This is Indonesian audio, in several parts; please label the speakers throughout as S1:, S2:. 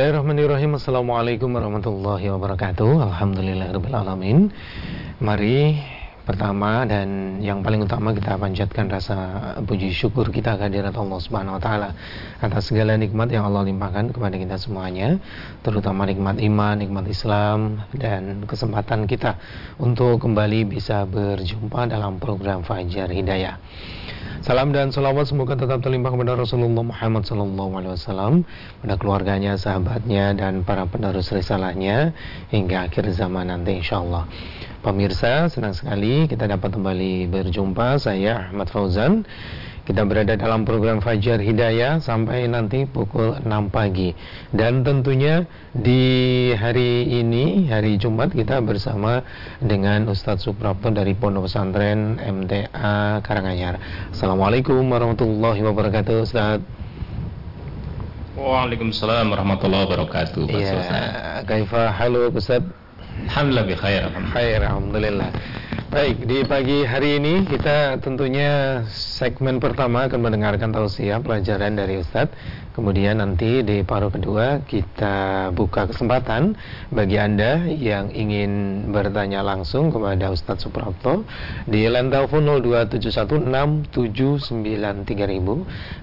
S1: Bismillahirrahmanirrahim. Assalamualaikum warahmatullahi wabarakatuh. Alhamdulillahirrahmanirrahim Mari pertama dan yang paling utama kita panjatkan rasa puji syukur kita kehadirat Allah Subhanahu wa taala atas segala nikmat yang Allah limpahkan kepada kita semuanya, terutama nikmat iman, nikmat Islam dan kesempatan kita untuk kembali bisa berjumpa dalam program Fajar Hidayah. Salam dan salawat semoga tetap terlimpah kepada Rasulullah Muhammad SAW, pada keluarganya, sahabatnya, dan para penerus risalahnya hingga akhir zaman nanti insya Allah. Pemirsa, senang sekali kita dapat kembali berjumpa. Saya Ahmad Fauzan. Kita berada dalam program Fajar Hidayah sampai nanti pukul 6 pagi. Dan tentunya di hari ini, hari Jumat kita bersama dengan Ustadz Suprapto dari Pondok Pesantren MTA Karanganyar. Assalamualaikum warahmatullahi wabarakatuh Ustadz.
S2: Waalaikumsalam warahmatullahi wabarakatuh.
S1: Ya, kaifa halo Ustaz?
S2: Alhamdulillah bi khair.
S1: Khair, alhamdulillah. Baik, di pagi hari ini kita tentunya segmen pertama akan mendengarkan tausiah pelajaran dari Ustadz. Kemudian nanti di paruh kedua kita buka kesempatan bagi Anda yang ingin bertanya langsung kepada Ustadz Suprapto di line telepon 02716793000,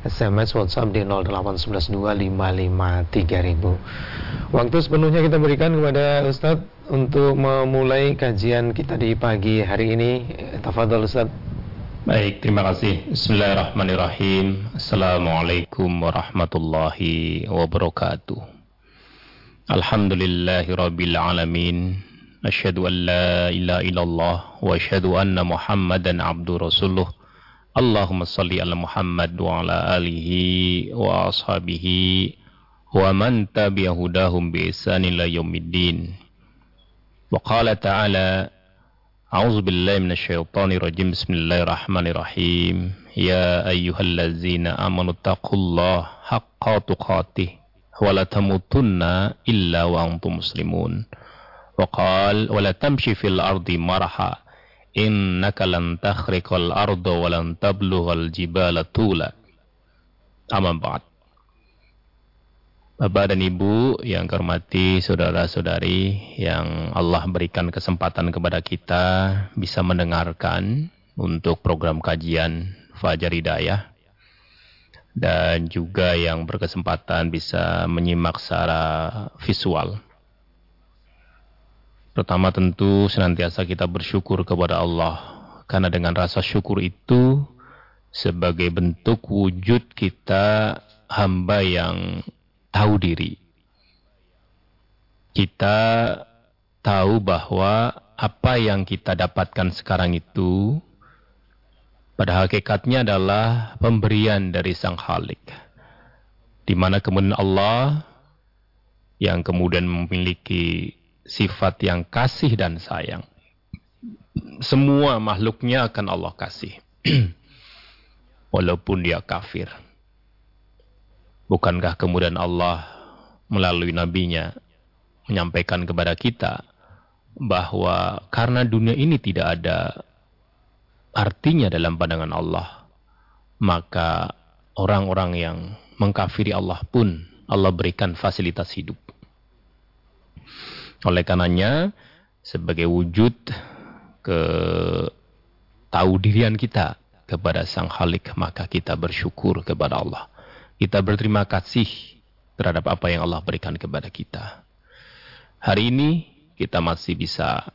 S1: SMS WhatsApp di 08112553000. Waktu sepenuhnya kita berikan kepada Ustadz untuk memulai kajian kita di pagi hari ini. Tafadhol Ustaz.
S2: Baik, terima kasih. Bismillahirrahmanirrahim. Assalamualaikum warahmatullahi wabarakatuh. Alhamdulillahi rabbil alamin. Asyhadu an la ilaha illallah wa asyhadu anna Muhammadan abdu rasuluh. Allahumma salli ala Muhammad wa ala alihi wa ashabihi wa man tabi'ahudahum bi ihsan ila yaumiddin. Wa qala ta'ala أعوذ بالله من الشيطان الرجيم. بسم الله الرحمن الرحيم. يا أيها الذين آمنوا اتقوا الله حق تقاته ولا تموتن إلا وأنتم مسلمون. وقال ولا تمشي في الأرض مرحا إنك لن تخرق الأرض ولن تبلغ الجبال طولا. أما بعد. Bapak dan Ibu yang hormati saudara-saudari yang Allah berikan kesempatan kepada kita bisa mendengarkan untuk program kajian Fajar Hidayah dan juga yang berkesempatan bisa menyimak secara visual. Pertama tentu senantiasa kita bersyukur kepada Allah karena dengan rasa syukur itu sebagai bentuk wujud kita hamba yang tahu diri. Kita tahu bahwa apa yang kita dapatkan sekarang itu pada hakikatnya adalah pemberian dari Sang Khalik. Di mana kemudian Allah yang kemudian memiliki sifat yang kasih dan sayang. Semua makhluknya akan Allah kasih. Walaupun dia kafir. Bukankah kemudian Allah melalui nabinya menyampaikan kepada kita bahwa karena dunia ini tidak ada artinya dalam pandangan Allah, maka orang-orang yang mengkafiri Allah pun Allah berikan fasilitas hidup. Oleh karenanya, sebagai wujud ke tahu dirian kita kepada Sang Khalik, maka kita bersyukur kepada Allah. Kita berterima kasih terhadap apa yang Allah berikan kepada kita. Hari ini kita masih bisa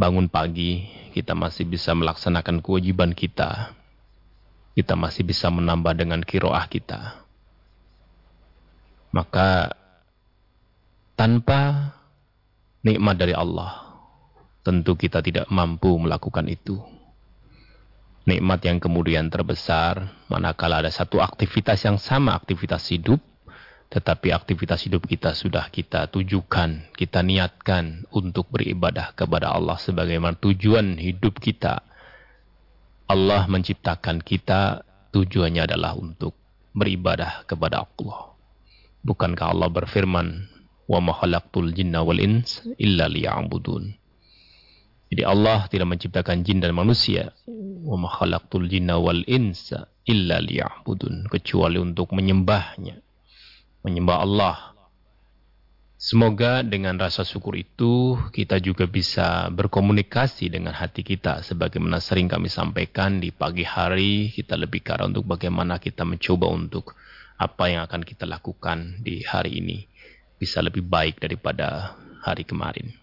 S2: bangun pagi, kita masih bisa melaksanakan kewajiban kita. Kita masih bisa menambah dengan kiroah kita. Maka tanpa nikmat dari Allah, tentu kita tidak mampu melakukan itu nikmat yang kemudian terbesar manakala ada satu aktivitas yang sama aktivitas hidup tetapi aktivitas hidup kita sudah kita tujukan, kita niatkan untuk beribadah kepada Allah sebagaimana tujuan hidup kita. Allah menciptakan kita tujuannya adalah untuk beribadah kepada Allah. Bukankah Allah berfirman, "Wa ma khalaqtul jinna wal ins illa liya'budun." Jadi Allah tidak menciptakan jin dan manusia. Wa jinna wal insa illa liya'budun. Kecuali untuk menyembahnya. Menyembah Allah Semoga dengan rasa syukur itu kita juga bisa berkomunikasi dengan hati kita. Sebagaimana sering kami sampaikan di pagi hari, kita lebih cara untuk bagaimana kita mencoba untuk apa yang akan kita lakukan di hari ini. Bisa lebih baik daripada hari kemarin.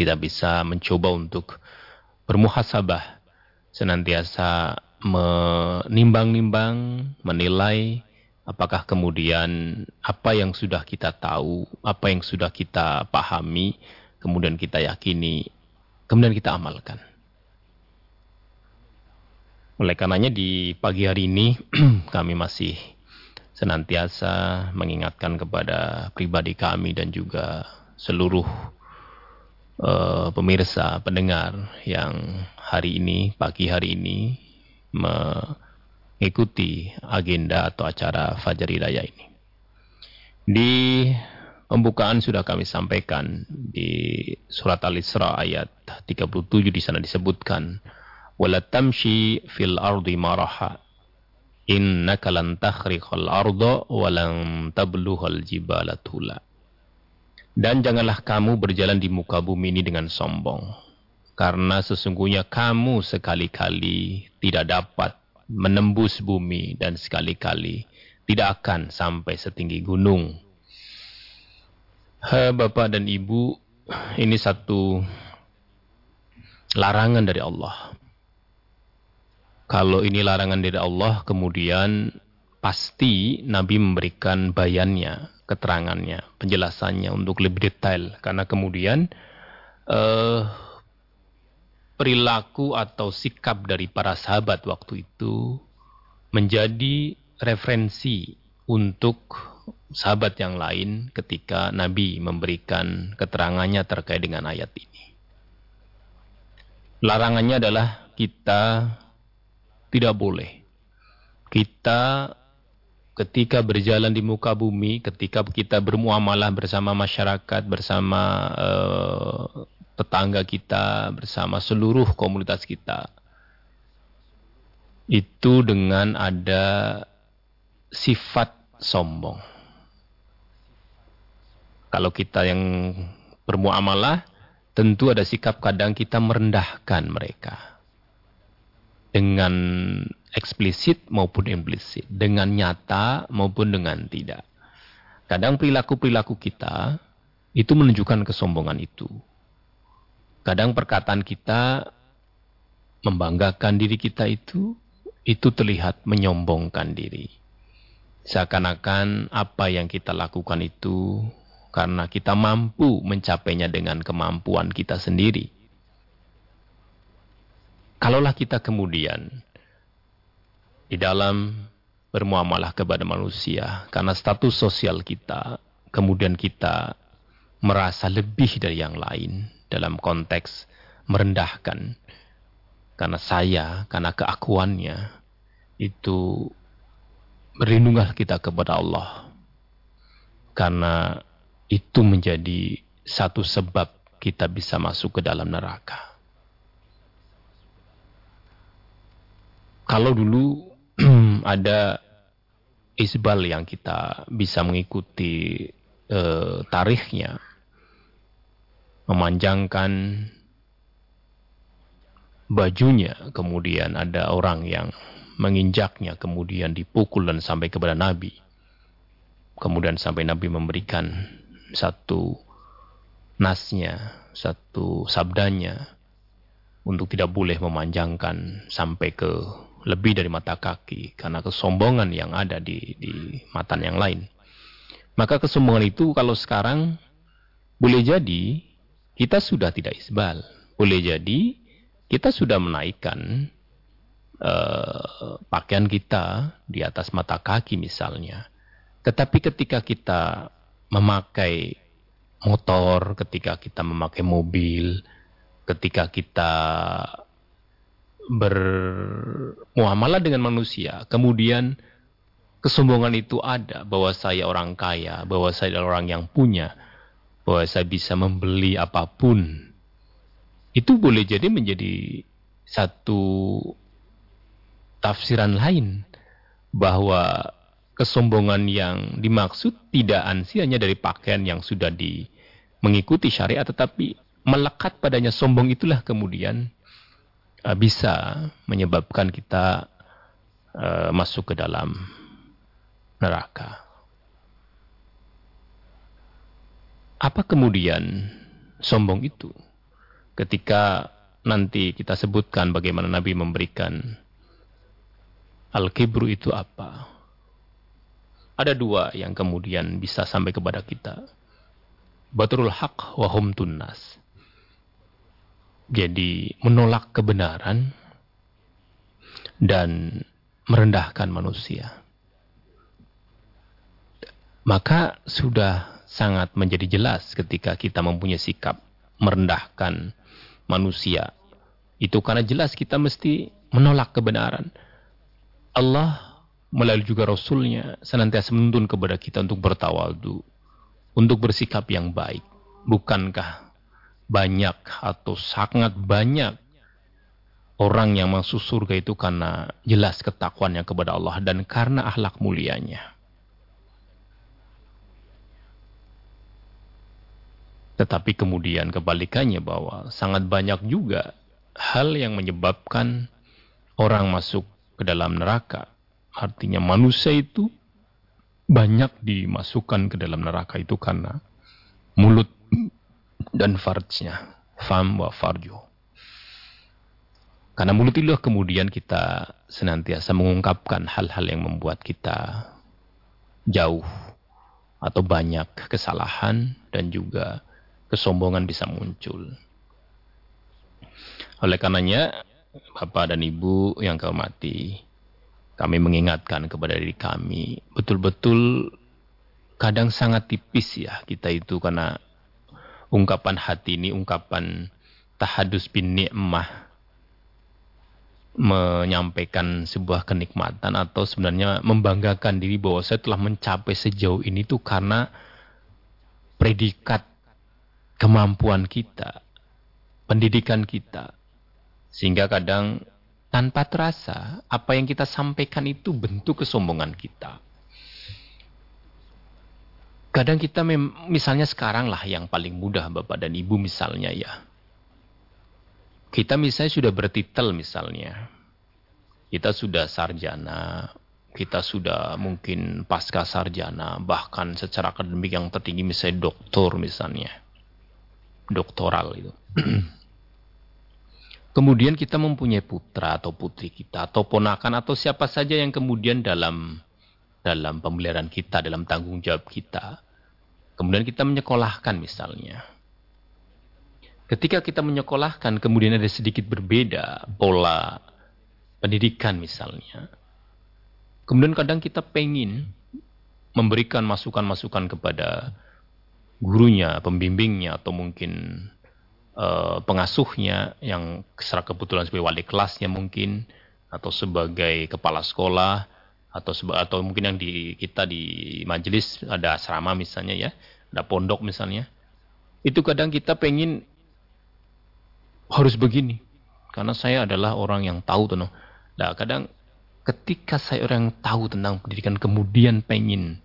S2: Kita bisa mencoba untuk bermuhasabah. Senantiasa menimbang-nimbang, menilai, Apakah kemudian apa yang sudah kita tahu, apa yang sudah kita pahami, kemudian kita yakini, kemudian kita amalkan. Oleh karenanya di pagi hari ini kami masih senantiasa mengingatkan kepada pribadi kami dan juga seluruh uh, pemirsa, pendengar yang hari ini, pagi hari ini ikuti agenda atau acara Fajar Hidayah ini. Di pembukaan sudah kami sampaikan di surat Al-Isra ayat 37 di sana disebutkan wala tamshi fil ardi maraha innaka lan takhriqal arda wa lan tablughal jibala tula. Dan janganlah kamu berjalan di muka bumi ini dengan sombong. Karena sesungguhnya kamu sekali-kali tidak dapat menembus bumi dan sekali-kali tidak akan sampai setinggi gunung. Ha, Bapak dan Ibu, ini satu larangan dari Allah. Kalau ini larangan dari Allah, kemudian pasti Nabi memberikan bayannya, keterangannya, penjelasannya untuk lebih detail. Karena kemudian uh, perilaku atau sikap dari para sahabat waktu itu menjadi referensi untuk sahabat yang lain ketika Nabi memberikan keterangannya terkait dengan ayat ini. Larangannya adalah kita tidak boleh. Kita ketika berjalan di muka bumi, ketika kita bermuamalah bersama masyarakat, bersama uh, tetangga kita, bersama seluruh komunitas kita. Itu dengan ada sifat sombong. Kalau kita yang bermuamalah, tentu ada sikap kadang kita merendahkan mereka. Dengan eksplisit maupun implisit. Dengan nyata maupun dengan tidak. Kadang perilaku-perilaku kita itu menunjukkan kesombongan itu. Kadang perkataan kita membanggakan diri kita itu, itu terlihat menyombongkan diri. Seakan-akan apa yang kita lakukan itu karena kita mampu mencapainya dengan kemampuan kita sendiri. Kalaulah kita kemudian di dalam bermuamalah kepada manusia karena status sosial kita, kemudian kita merasa lebih dari yang lain, dalam konteks merendahkan karena saya, karena keakuannya itu berlindunglah kita kepada Allah karena itu menjadi satu sebab kita bisa masuk ke dalam neraka. Kalau dulu ada isbal yang kita bisa mengikuti eh, tarikhnya, memanjangkan bajunya, kemudian ada orang yang menginjaknya, kemudian dipukul dan sampai kepada Nabi. Kemudian sampai Nabi memberikan satu nasnya, satu sabdanya untuk tidak boleh memanjangkan sampai ke lebih dari mata kaki karena kesombongan yang ada di di mata yang lain. Maka kesombongan itu kalau sekarang boleh jadi kita sudah tidak isbal. Boleh jadi kita sudah menaikkan uh, pakaian kita di atas mata kaki misalnya. Tetapi ketika kita memakai motor, ketika kita memakai mobil, ketika kita bermuamalah dengan manusia, kemudian kesombongan itu ada bahwa saya orang kaya, bahwa saya adalah orang yang punya, bahwa saya bisa membeli apa pun, itu boleh jadi menjadi satu tafsiran lain bahwa kesombongan yang dimaksud tidak ansi hanya dari pakaian yang sudah di mengikuti syariat tetapi melekat padanya sombong itulah kemudian uh, bisa menyebabkan kita uh, masuk ke dalam neraka. Apa kemudian sombong itu? Ketika nanti kita sebutkan bagaimana Nabi memberikan al-kibru itu apa? Ada dua yang kemudian bisa sampai kepada kita. Batrul haq wa hum tunnas. Jadi menolak kebenaran dan merendahkan manusia. Maka sudah sangat menjadi jelas ketika kita mempunyai sikap merendahkan manusia. Itu karena jelas kita mesti menolak kebenaran. Allah melalui juga Rasulnya senantiasa menuntun kepada kita untuk bertawadu, untuk bersikap yang baik. Bukankah banyak atau sangat banyak orang yang masuk surga itu karena jelas ketakwanya kepada Allah dan karena akhlak mulianya. Tetapi kemudian kebalikannya bahwa sangat banyak juga hal yang menyebabkan orang masuk ke dalam neraka. Artinya manusia itu banyak dimasukkan ke dalam neraka itu karena mulut dan farjnya. Fam wa farjo. Karena mulut itulah kemudian kita senantiasa mengungkapkan hal-hal yang membuat kita jauh atau banyak kesalahan dan juga kesombongan bisa muncul. Oleh karenanya, Bapak dan Ibu yang kau mati, kami mengingatkan kepada diri kami, betul-betul kadang sangat tipis ya kita itu karena ungkapan hati ini, ungkapan tahadus bin ni'mah, menyampaikan sebuah kenikmatan atau sebenarnya membanggakan diri bahwa saya telah mencapai sejauh ini tuh karena predikat kemampuan kita, pendidikan kita. Sehingga kadang tanpa terasa apa yang kita sampaikan itu bentuk kesombongan kita. Kadang kita misalnya sekarang lah yang paling mudah Bapak dan Ibu misalnya ya. Kita misalnya sudah bertitel misalnya. Kita sudah sarjana, kita sudah mungkin pasca sarjana, bahkan secara akademik yang tertinggi misalnya doktor misalnya doktoral itu. kemudian kita mempunyai putra atau putri kita atau ponakan atau siapa saja yang kemudian dalam dalam pemeliharaan kita, dalam tanggung jawab kita. Kemudian kita menyekolahkan misalnya. Ketika kita menyekolahkan kemudian ada sedikit berbeda pola pendidikan misalnya. Kemudian kadang kita pengin memberikan masukan-masukan kepada gurunya, pembimbingnya atau mungkin uh, pengasuhnya yang secara kebetulan sebagai wali kelasnya mungkin atau sebagai kepala sekolah atau atau mungkin yang di kita di majelis ada asrama misalnya ya, ada pondok misalnya. Itu kadang kita pengen harus begini karena saya adalah orang yang tahu tuh. Nah, kadang ketika saya orang yang tahu tentang pendidikan kemudian pengen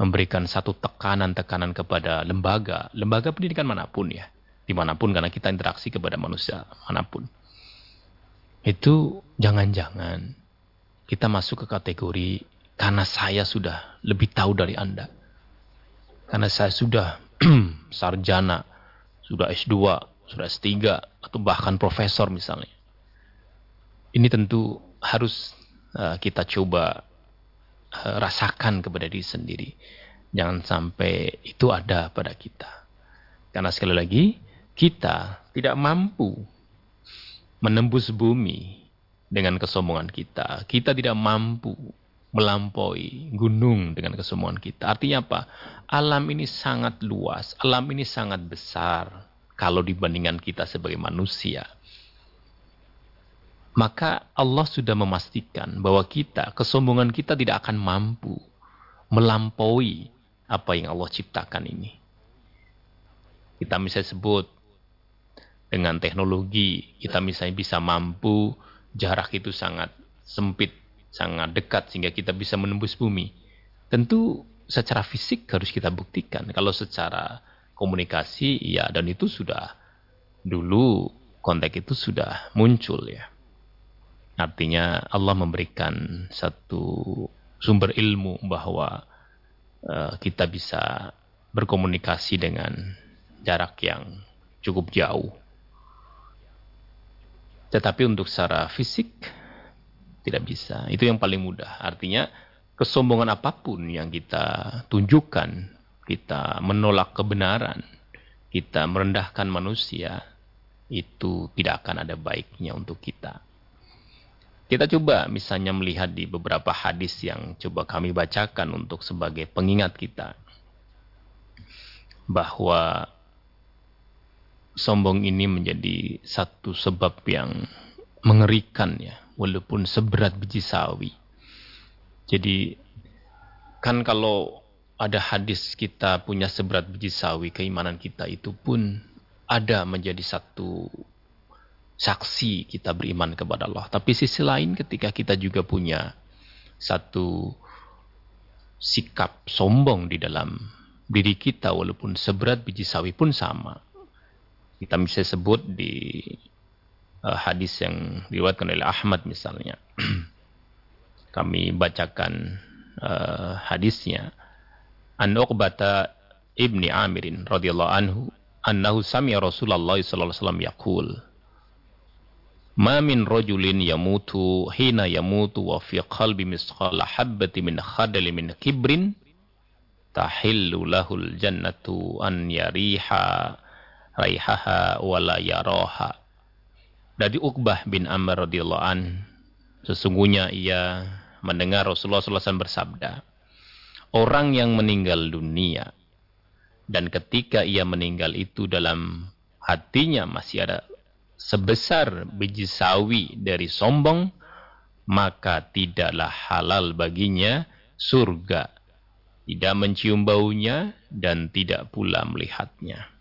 S2: memberikan satu tekanan-tekanan kepada lembaga, lembaga pendidikan mana pun ya, di mana pun karena kita interaksi kepada manusia mana pun. Itu jangan-jangan kita masuk ke kategori karena saya sudah lebih tahu dari Anda. Karena saya sudah sarjana, sudah S2, sudah S3, atau bahkan profesor misalnya. Ini tentu harus uh, kita coba Eh, rasakan kepada diri sendiri. Jangan sampai itu ada pada kita. Karena sekali lagi, kita tidak mampu menembus bumi dengan kesombongan kita. Kita tidak mampu melampaui gunung dengan kesombongan kita. Artinya apa? Alam ini sangat luas, alam ini sangat besar kalau dibandingkan kita sebagai manusia maka Allah sudah memastikan bahwa kita, kesombongan kita tidak akan mampu melampaui apa yang Allah ciptakan ini. Kita misalnya sebut dengan teknologi, kita misalnya bisa mampu jarak itu sangat sempit, sangat dekat sehingga kita bisa menembus bumi. tentu secara fisik harus kita buktikan. Kalau secara komunikasi, ya dan itu sudah dulu konteks itu sudah muncul ya. Artinya Allah memberikan satu sumber ilmu bahwa uh, kita bisa berkomunikasi dengan jarak yang cukup jauh. Tetapi untuk secara fisik tidak bisa. Itu yang paling mudah. Artinya kesombongan apa pun yang kita tunjukkan, kita menolak kebenaran, kita merendahkan manusia, itu tidak akan ada baiknya untuk kita. Kita coba misalnya melihat di beberapa hadis yang coba kami bacakan untuk sebagai pengingat kita. Bahwa sombong ini menjadi satu sebab yang mengerikan ya, walaupun seberat biji sawi. Jadi kan kalau ada hadis kita punya seberat biji sawi, keimanan kita itu pun ada menjadi satu saksi kita beriman kepada Allah. Tapi sisi lain ketika kita juga punya satu sikap sombong di dalam diri kita walaupun seberat biji sawi pun sama. Kita bisa sebut di uh, hadis yang diriwayatkan oleh Ahmad misalnya. kami bacakan uh, hadisnya an Uqbata ibni Amirin radhiyallahu anhu annahu sami'a Rasulullah sallallahu alaihi wasallam yaqul Ma min rajulin yamutu hina yamutu wa fi qalbi misqala habbati min khadali min kibrin tahillu lahul jannatu an yariha raihaha wala yaraha dari Uqbah bin Amr radhiyallahu an sesungguhnya ia mendengar Rasulullah SAW bersabda, orang yang meninggal dunia dan ketika ia meninggal itu dalam hatinya masih ada sebesar biji sawi dari sombong, maka tidaklah halal baginya surga, tidak mencium baunya dan tidak pula melihatnya.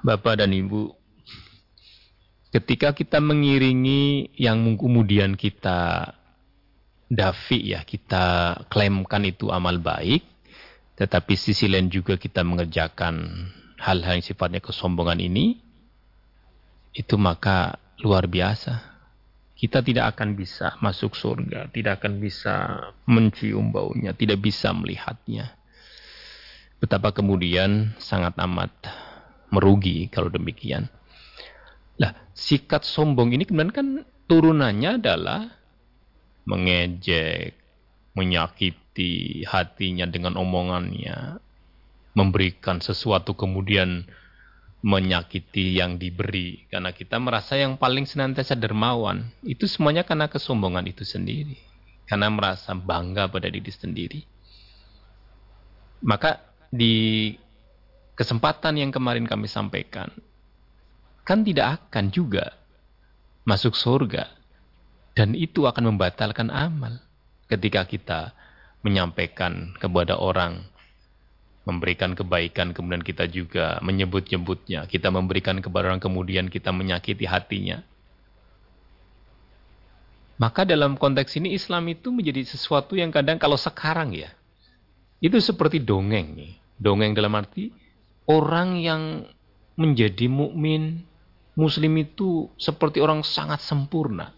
S2: Bapak dan Ibu, ketika kita mengiringi yang kemudian kita dafi ya, kita klaimkan itu amal baik, tetapi sisi lain juga kita mengerjakan hal-hal yang sifatnya kesombongan ini, itu maka luar biasa. Kita tidak akan bisa masuk surga, tidak akan bisa mencium baunya, tidak bisa melihatnya. Betapa kemudian sangat amat merugi kalau demikian. Lah, sikat sombong ini kemudian kan turunannya adalah mengejek, menyakiti hatinya dengan omongannya, memberikan sesuatu kemudian menyakiti yang diberi. Karena kita merasa yang paling senantiasa dermawan itu semuanya karena kesombongan itu sendiri. Karena merasa bangga pada diri sendiri. Maka di kesempatan yang kemarin kami sampaikan kan tidak akan juga masuk surga. Dan itu akan membatalkan amal. Ketika kita menyampaikan kepada orang, memberikan kebaikan, kemudian kita juga menyebut-nyebutnya. Kita memberikan kepada orang, kemudian kita menyakiti hatinya. Maka dalam konteks ini Islam itu menjadi sesuatu yang kadang kalau sekarang ya, itu seperti dongeng nih. Dongeng dalam arti orang yang menjadi mukmin Muslim itu seperti orang sangat sempurna.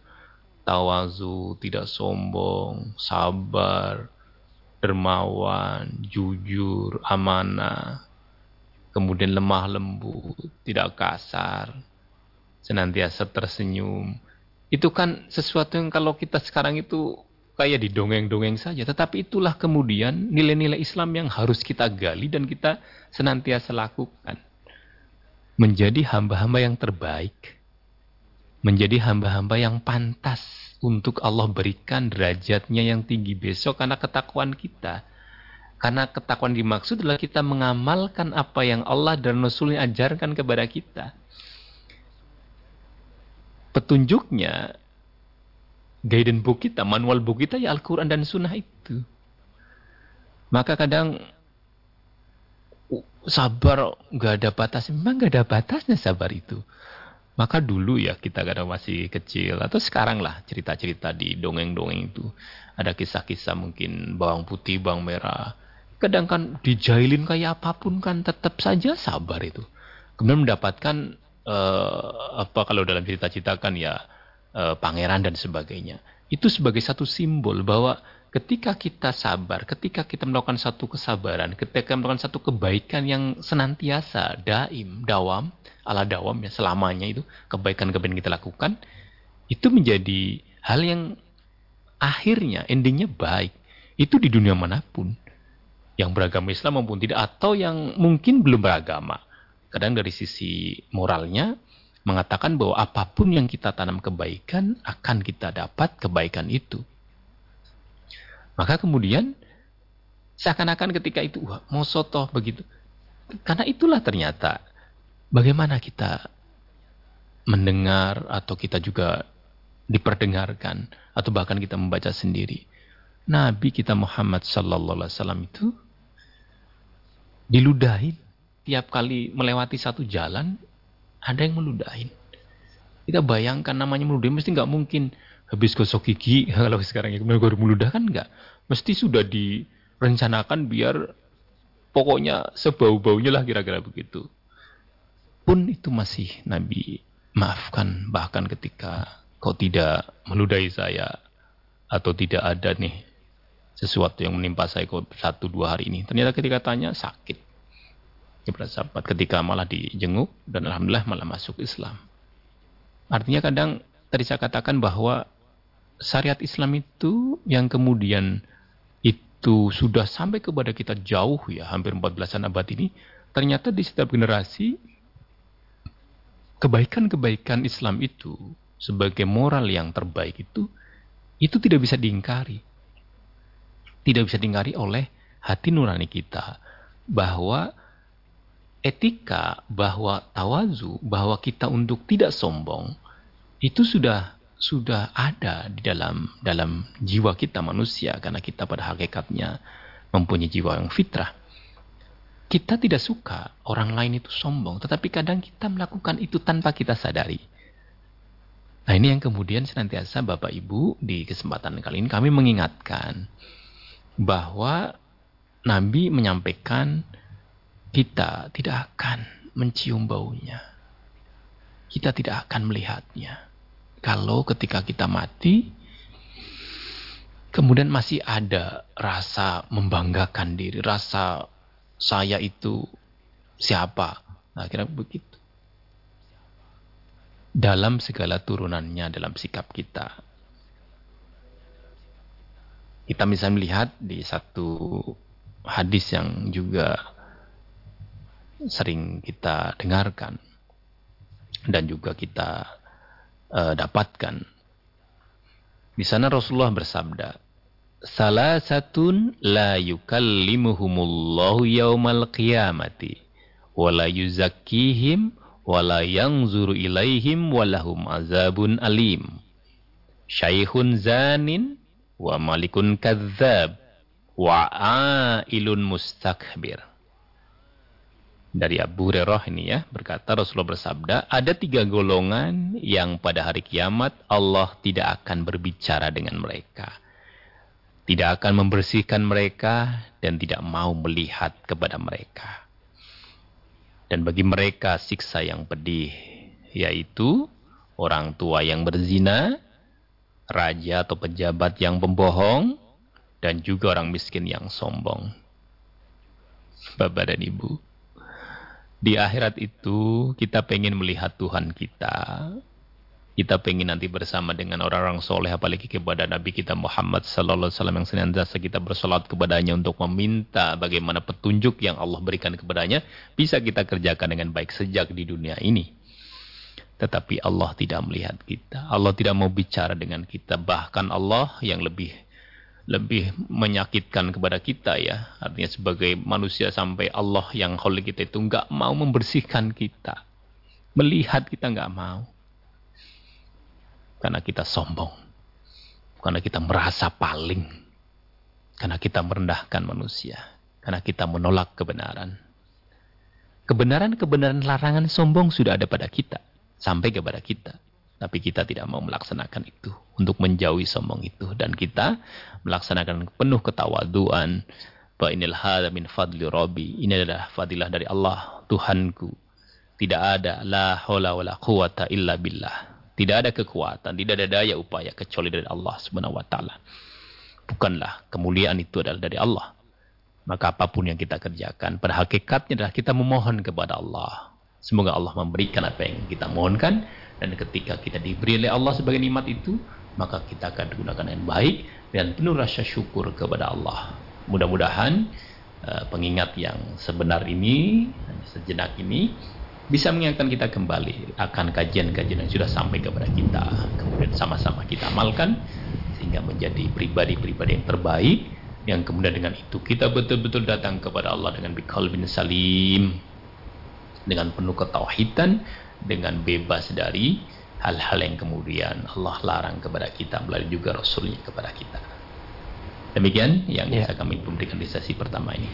S2: Tawazu, tidak sombong, sabar, dermawan, jujur, amanah. Kemudian lemah lembut, tidak kasar, senantiasa tersenyum. Itu kan sesuatu yang kalau kita sekarang itu kayak di dongeng-dongeng saja. Tetapi itulah kemudian nilai-nilai Islam yang harus kita gali dan kita senantiasa lakukan menjadi hamba-hamba yang terbaik, menjadi hamba-hamba yang pantas untuk Allah berikan derajatnya yang tinggi besok karena ketakwaan kita. Karena ketakwaan dimaksud adalah kita mengamalkan apa yang Allah dan Rasulnya ajarkan kepada kita. Petunjuknya, guidance book kita, manual book kita ya Al-Quran dan Sunnah itu. Maka kadang sabar nggak ada batas memang nggak ada batasnya sabar itu Maka dulu ya kita kadang masih kecil atau sekarang lah cerita-cerita di dongeng-dongeng itu ada kisah-kisah mungkin bawang putih, bawang merah. Kadang kan dijailin kayak apa pun kan tetap saja sabar itu. Kemudian mendapatkan uh, apa kalau dalam cerita-cerita kan ya uh, pangeran dan sebagainya. Itu sebagai satu simbol bahwa ketika kita sabar, ketika kita melakukan satu kesabaran, ketika melakukan satu kebaikan yang senantiasa, daim, dawam, ala dawam ya selamanya itu kebaikan-kebaikan kita lakukan itu menjadi hal yang akhirnya endingnya baik. Itu di dunia mana pun. Yang beragama Islam maupun tidak atau yang mungkin belum beragama. Kadang dari sisi moralnya mengatakan bahwa apa pun yang kita tanam kebaikan akan kita dapat kebaikan itu maka kemudian seakan-akan ketika itu wah mau sotoh begitu karena itulah ternyata Bagaimana kita mendengar atau kita juga diperdengarkan atau bahkan kita membaca sendiri. Nabi kita Muhammad sallallahu alaihi wasallam itu diludahin tiap kali melewati satu jalan ada yang meludahin. Kita bayangkan namanya meludahin mesti nggak mungkin habis gosok gigi. Kalau sekarang ya baru meludah kan nggak. Mesti sudah direncanakan biar pokoknya sebau-baunya lah kira-kira begitu. Pun itu masih Nabi maafkan. Bahkan ketika kau tidak meludahi saya atau tidak ada nih sesuatu yang menimpa saya kau satu dua hari ini. Ternyata ketika tanya sakit kepada sahabat ketika malah dijenguk dan alhamdulillah malah masuk Islam artinya kadang tadi saya katakan bahwa syariat Islam itu yang kemudian itu sudah sampai kepada kita jauh ya hampir 14 abad ini ternyata di setiap generasi kebaikan-kebaikan Islam itu sebagai moral yang terbaik itu itu tidak bisa diingkari. Tidak bisa diingkari oleh hati nurani kita bahwa etika, bahwa tawazu, bahwa kita untuk tidak sombong itu sudah sudah ada di dalam dalam jiwa kita manusia karena kita pada hakikatnya mempunyai jiwa yang fitrah. Kita tidak suka orang lain itu sombong, tetapi kadang kita melakukan itu tanpa kita sadari. Nah ini yang kemudian senantiasa Bapak Ibu di kesempatan kali ini kami mengingatkan bahwa Nabi menyampaikan kita tidak akan mencium baunya. Kita tidak akan melihatnya. Kalau ketika kita mati, kemudian masih ada rasa membanggakan diri, rasa saya itu siapa. Nah, kira begitu. Dalam segala turunannya dalam sikap kita. Kita bisa melihat di satu hadis yang juga sering kita dengarkan dan juga kita uh, dapatkan. Di sana Rasulullah bersabda, salah satun la yukallimuhumullahu yaumal qiyamati wala yuzakkihim wala yanzuru ilaihim walahum azabun alim syaikhun zanin wa malikun kadzab wa ailun mustakbir dari Abu Hurairah ini ya berkata Rasulullah bersabda ada tiga golongan yang pada hari kiamat Allah tidak akan berbicara dengan mereka tidak akan membersihkan mereka dan tidak mau melihat kepada mereka. Dan bagi mereka siksa yang pedih, yaitu orang tua yang berzina, raja atau pejabat yang pembohong, dan juga orang miskin yang sombong. Bapak dan Ibu, di akhirat itu kita pengen melihat Tuhan kita, kita pengen nanti bersama dengan orang-orang soleh apalagi kepada Nabi kita Muhammad sallallahu alaihi wasallam yang senantiasa kita bersolat kepadanya untuk meminta bagaimana petunjuk yang Allah berikan kepadanya bisa kita kerjakan dengan baik sejak di dunia ini. Tetapi Allah tidak melihat kita. Allah tidak mau bicara dengan kita. Bahkan Allah yang lebih lebih menyakitkan kepada kita ya. Artinya sebagai manusia sampai Allah yang holy kita itu nggak mau membersihkan kita. Melihat kita nggak mau karena kita sombong. Karena kita merasa paling. Karena kita merendahkan manusia. Karena kita menolak kebenaran. Kebenaran-kebenaran larangan sombong sudah ada pada kita. sampai kepada kita. Tapi kita tidak mau melaksanakan itu. Untuk menjauhi sombong itu. Dan kita melaksanakan penuh ketawaduan. Inilah hada min ini adalah fadilah dari Allah Tuhanku. Tidak ada la haula wala quwata illa billah. Tidak ada kekuatan tidak ada daya upaya kecuali dari Allah Subhanahu wa taala. Bukanlah kemuliaan itu adalah dari Allah. Maka apa pun yang kita kerjakan pada hakikatnya adalah kita memohon kepada Allah. Semoga Allah memberikan apa yang kita mohonkan dan ketika kita diberi oleh Allah sebagai nikmat itu, maka kita akan gunakan yang baik dan penuh rasa syukur kepada Allah. Mudah-mudahan uh, pengingat yang sebenar ini, sejenak ini, bisa mengingatkan kita kembali akan kajian-kajian yang sudah sampai kepada kita. Kemudian sama-sama kita amalkan sehingga menjadi pribadi-pribadi yang terbaik yang kemudian dengan itu kita betul-betul datang kepada Allah dengan bin salim dengan penuh ketauhidan dengan bebas dari hal-hal yang kemudian Allah larang kepada kita melalui juga Rasulnya kepada kita. Demikian yang ya. bisa kami berikan di sesi pertama ini.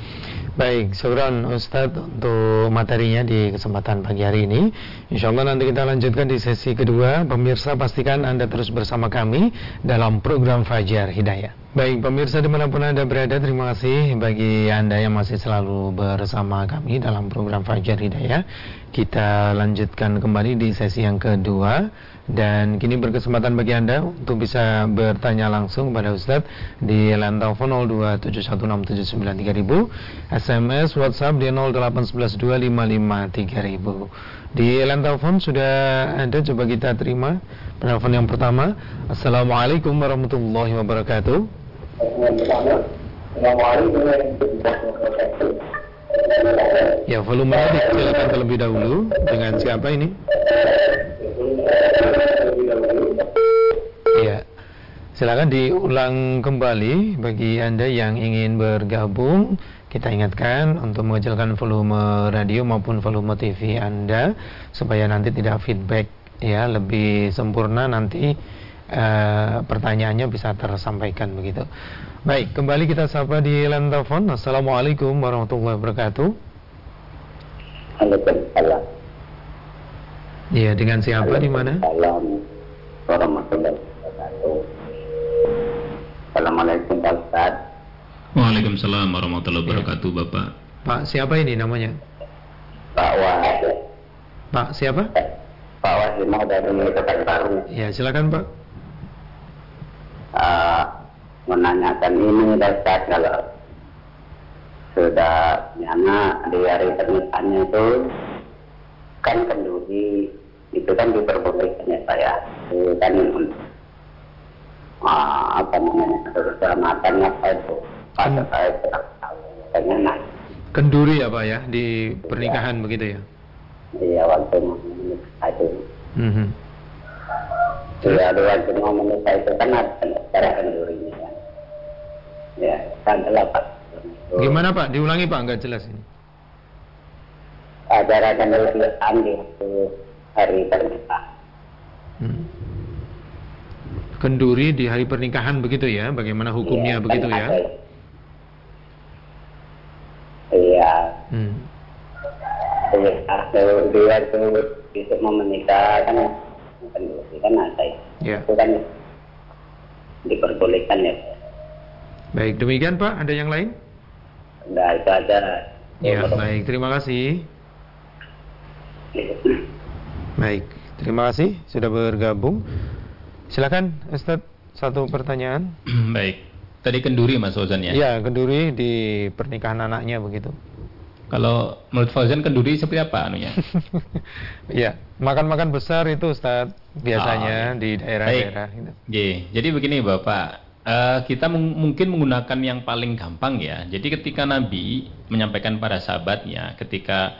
S1: Baik, syukuran Ustadz untuk materinya di kesempatan pagi hari ini. Insya Allah nanti kita lanjutkan di sesi kedua. Pemirsa pastikan Anda terus bersama kami dalam program Fajar Hidayah. Baik, pemirsa di mana pun Anda berada, terima kasih bagi Anda yang masih selalu bersama kami dalam program Fajar Hidayah. Kita lanjutkan kembali di sesi yang kedua dan kini berkesempatan bagi Anda untuk bisa bertanya langsung kepada Ustadz di line telepon 02716793000, SMS, WhatsApp di 08112553000. Di line telepon sudah ada, coba kita terima penelpon yang pertama. Assalamualaikum warahmatullahi wabarakatuh. Ya, volume dikecilkan terlebih dahulu. Dengan siapa ini? Iya. Silakan diulang kembali bagi Anda yang ingin bergabung. Kita ingatkan untuk mengecilkan volume radio maupun volume TV Anda supaya nanti tidak feedback ya lebih sempurna nanti uh, pertanyaannya bisa tersampaikan begitu. Baik, kembali kita sapa di line telepon. Assalamualaikum warahmatullahi wabarakatuh. Waalaikumsalam. Iya, dengan siapa di mana?
S3: Salam warahmatullahi wabarakatuh. Assalamualaikum Pak Ustaz.
S2: Waalaikumsalam warahmatullahi iya. wabarakatuh, Bapak.
S1: Pak, siapa ini namanya?
S3: Pak Wahid.
S1: Pak, siapa?
S3: Pak Wahid mau dari Kota Baru.
S1: Ya, silakan Pak.
S3: Uh, menanyakan ini Ustaz kalau sudah nyana di hari pernikahannya itu kan kenduri itu kan diperbolehkan ya saya. Itu kan uh, apa namanya keselamatan apa itu. Pada saya kurang tahu pengen
S1: kenduri ya pak ya di pernikahan iya. begitu ya?
S3: Iya waktu itu. Mm -hmm. Iya, waktu mau menikah itu kan ada cara kendurinya ya. Ya, kan pak.
S1: Gimana Pak? Diulangi Pak, nggak jelas ini
S3: acara kenelusuran di hari pernikahan. Hmm.
S1: Kenduri di hari pernikahan begitu ya? Bagaimana hukumnya ya, begitu ya?
S3: Iya. Hmm. Kalau dia itu bisa mau menikah kan kenduri kan ada ya. Itu kan diperbolehkan ya.
S1: Baik, demikian Pak. Ada yang lain?
S3: Tidak, itu ada.
S1: Ya, baik. Terima kasih. Baik, terima kasih sudah bergabung. Silakan Ustaz, satu pertanyaan.
S2: Baik. Tadi kenduri Mas Fauzan ya?
S1: Iya, kenduri di pernikahan anaknya begitu.
S2: Kalau menurut Fauzan kenduri seperti apa anunya?
S1: Iya, makan-makan besar itu Ustaz biasanya oh, di daerah-daerah
S2: gitu. Jadi begini Bapak, Uh, kita mungkin menggunakan yang paling gampang ya. Jadi ketika Nabi menyampaikan pada sahabatnya ketika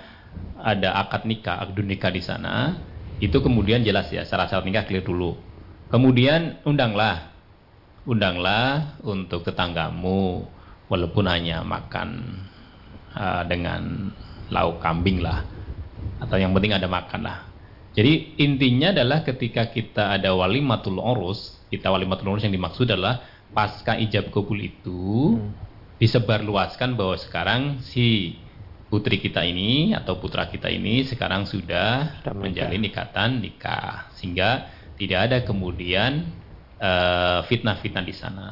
S2: ada akad nikah, akad nikah di sana, itu kemudian jelas ya syarat-syarat nikah clear dulu. Kemudian undanglah, undanglah untuk tetanggamu, walaupun hanya makan uh, dengan lauk kambing lah, atau yang penting ada makan lah. Jadi intinya adalah ketika kita ada walimatul urus, kita walimatul urus yang dimaksud adalah pasca ijab kabul itu hmm. disebarluaskan bahwa sekarang si putri kita ini atau putra kita ini sekarang sudah, sudah menjalin ikatan nikah sehingga tidak ada kemudian fitnah fitnah-fitnah di sana.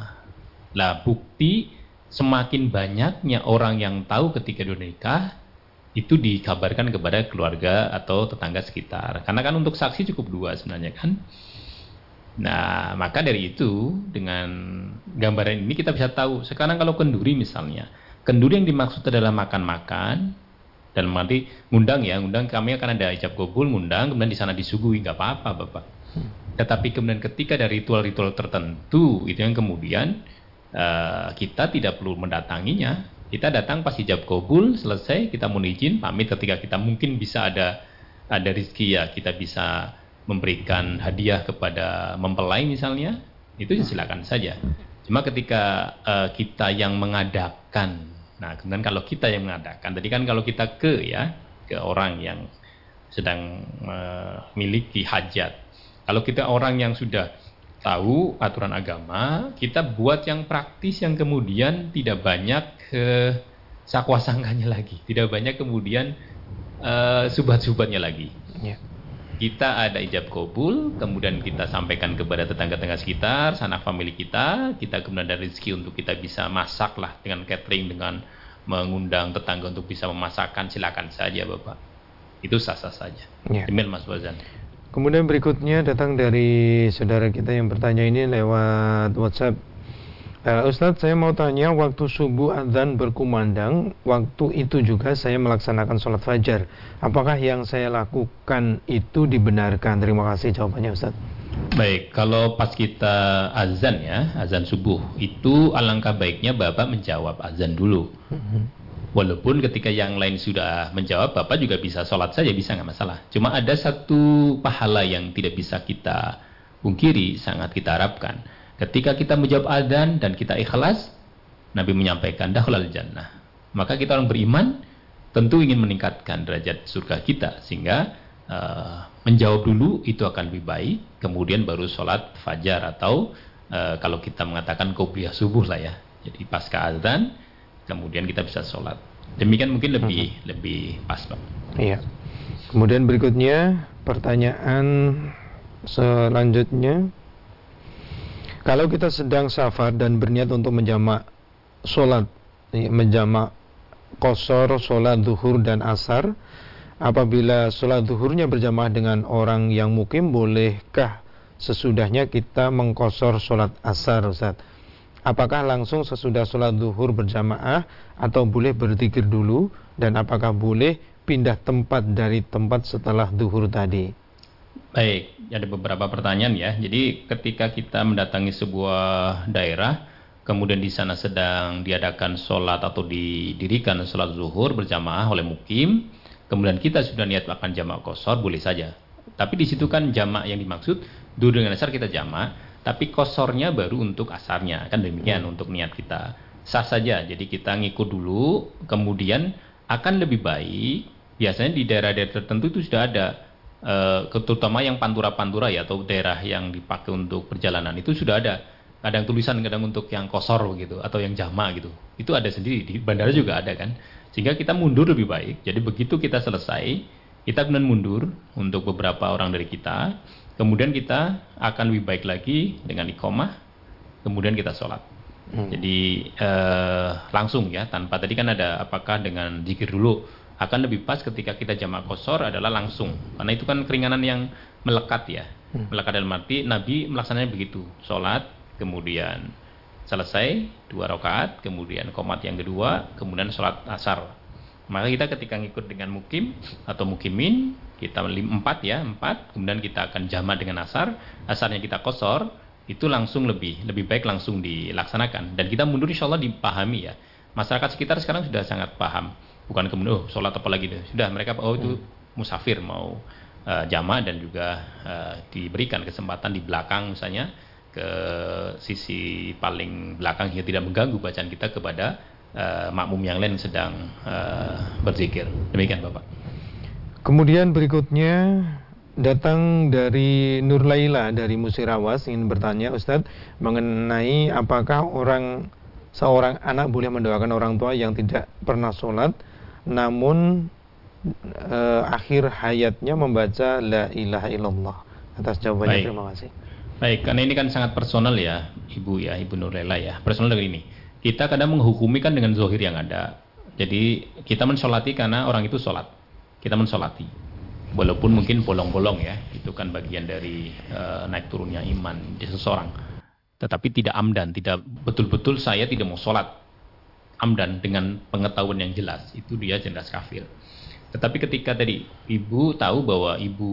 S2: Lah bukti semakin banyaknya orang yang tahu ketika dia nikah itu dikabarkan kepada keluarga atau tetangga sekitar. Karena kan untuk saksi cukup dua sebenarnya kan. Nah, maka dari itu dengan gambaran ini kita bisa tahu. Sekarang kalau kenduri misalnya, kenduri yang dimaksud adalah makan-makan dan nanti ngundang ya, ngundang kami akan ada ijab kabul, ngundang kemudian di sana disuguhi nggak apa-apa, Bapak. Tetapi kemudian ketika ada ritual-ritual tertentu itu yang kemudian uh, kita tidak perlu mendatanginya, kita datang pas hijab kabul selesai kita mohon izin pamit. Ketika kita mungkin bisa ada ada rezeki ya kita bisa memberikan hadiah kepada mempelai misalnya itu ya silakan saja. Cuma ketika uh, kita yang mengadakan, nah kemudian kalau kita yang mengadakan, tadi kan kalau kita ke ya ke orang yang sedang memiliki uh, hajat, kalau kita orang yang sudah tahu aturan agama, kita buat yang praktis yang kemudian tidak banyak uh, sakwa sangkanya lagi, tidak banyak kemudian uh, subat-subatnya lagi. Ya. Kita ada ijab kabul, kemudian kita sampaikan kepada tetangga-tetangga sekitar, sanak famili kita, kita kemudian ada rezeki untuk kita bisa masak lah dengan catering, dengan mengundang tetangga untuk bisa memasakkan, silakan saja Bapak. Itu sah-sah saja. Ya. Demikian Mas Wazan.
S1: Kemudian berikutnya datang dari saudara kita yang bertanya ini lewat WhatsApp. Uh, Ustadz, saya mau tanya waktu subuh adzan berkumandang, waktu itu juga saya melaksanakan sholat fajar. Apakah yang saya lakukan itu dibenarkan? Terima kasih jawabannya Ustadz.
S2: Baik, kalau pas kita azan ya, azan subuh, itu alangkah baiknya Bapak menjawab azan dulu. Mm-hmm. Walaupun ketika yang lain sudah menjawab, Bapak juga bisa sholat saja, bisa nggak masalah. Cuma ada satu pahala yang tidak bisa kita pungkiri, sangat kita harapkan. Ketika kita menjawab adzan dan kita ikhlas, Nabi menyampaikan, dakhulal jannah. Maka kita orang beriman, tentu ingin meningkatkan derajat surga kita. Sehingga uh, menjawab dulu itu akan lebih baik, kemudian baru sholat fajar atau uh, kalau kita mengatakan kopiah subuh lah ya. Jadi pasca adzan, kemudian kita bisa sholat. Demikian mungkin lebih hmm. lebih pas, Pak.
S1: Iya. Kemudian berikutnya pertanyaan selanjutnya kalau kita sedang safar dan berniat untuk menjamak sholat, menjamak kosor, sholat duhur dan asar, apabila sholat duhurnya berjamaah dengan orang yang mukim, bolehkah sesudahnya kita mengkosor sholat asar, Ustaz? Apakah langsung sesudah sholat duhur berjamaah atau boleh berzikir dulu dan apakah boleh pindah tempat dari tempat setelah duhur tadi?
S2: Baik, ada beberapa pertanyaan ya. Jadi ketika kita mendatangi sebuah daerah, kemudian di sana sedang diadakan sholat atau didirikan sholat zuhur berjamaah oleh mukim, kemudian kita sudah niat akan jamaah kosor, boleh saja. Tapi di situ kan jamaah yang dimaksud, dulu dengan dasar kita jamaah, tapi kosornya baru untuk asarnya. Kan demikian hmm. untuk niat kita. Sah saja. Jadi kita ngikut dulu kemudian akan lebih baik. Biasanya di daerah-daerah tertentu itu sudah ada. Uh, terutama yang pantura-pantura ya atau daerah yang dipakai untuk perjalanan itu sudah ada. Kadang tulisan kadang untuk yang kosor gitu atau yang jama gitu. Itu ada sendiri. Di bandara juga ada kan. Sehingga kita mundur lebih baik. Jadi begitu kita selesai kita kemudian mundur untuk beberapa orang dari kita Kemudian kita akan lebih baik lagi dengan iqomah, kemudian kita sholat. Hmm. Jadi eh, langsung ya, tanpa tadi kan ada apakah dengan zikir dulu akan lebih pas ketika kita jamak kosor adalah langsung karena itu kan keringanan yang melekat ya hmm. melekat dalam arti Nabi melaksanakannya begitu sholat kemudian selesai dua rakaat kemudian komat yang kedua kemudian sholat asar maka kita ketika ngikut dengan mukim atau mukimin kita empat ya empat. Kemudian kita akan jama dengan asar. Asarnya kita kosor itu langsung lebih lebih baik langsung dilaksanakan. Dan kita mundur insya Allah dipahami ya. Masyarakat sekitar sekarang sudah sangat paham. Bukan kemudian oh sholat apa lagi deh. Sudah mereka oh itu musafir mau uh, jama dan juga uh, diberikan kesempatan di belakang misalnya ke sisi paling belakang hingga tidak mengganggu bacaan kita kepada uh, makmum yang lain sedang uh, berzikir demikian bapak
S1: Kemudian berikutnya datang dari Nur Laila dari Musirawas ingin bertanya Ustadz mengenai apakah orang seorang anak boleh mendoakan orang tua yang tidak pernah sholat namun uh, akhir hayatnya membaca la ilaha illallah. Atas jawabannya Baik. terima kasih.
S2: Baik, karena ini kan sangat personal ya, Ibu ya, Ibu Nurlela ya. Personal dari ini. Kita kadang menghukumi kan dengan zohir yang ada. Jadi kita mensolati karena orang itu sholat. Kita mensolati. Walaupun mungkin bolong-bolong ya, itu kan bagian dari uh, naik turunnya iman di seseorang. Tetapi tidak amdan, tidak betul-betul saya tidak mau sholat amdan dengan pengetahuan yang jelas. Itu dia jelas kafir. Tetapi ketika tadi ibu tahu bahwa ibu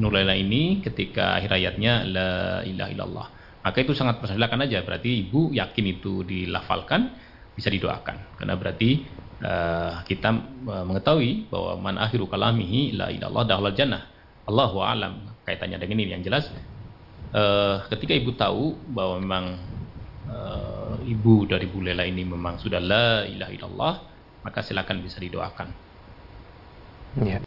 S2: Nurlela ini ketika akhir hayatnya la ilaha illallah. Maka itu sangat silakan aja berarti ibu yakin itu dilafalkan bisa didoakan. Karena berarti uh, kita uh, mengetahui bahwa man akhiru kalamihi la ilallah dahul jannah. Allahu alam kaitannya dengan ini yang jelas uh, ketika ibu tahu bahwa memang uh, ibu dari Bu Lela ini memang sudah la ilaha maka silakan bisa didoakan.
S1: Ya.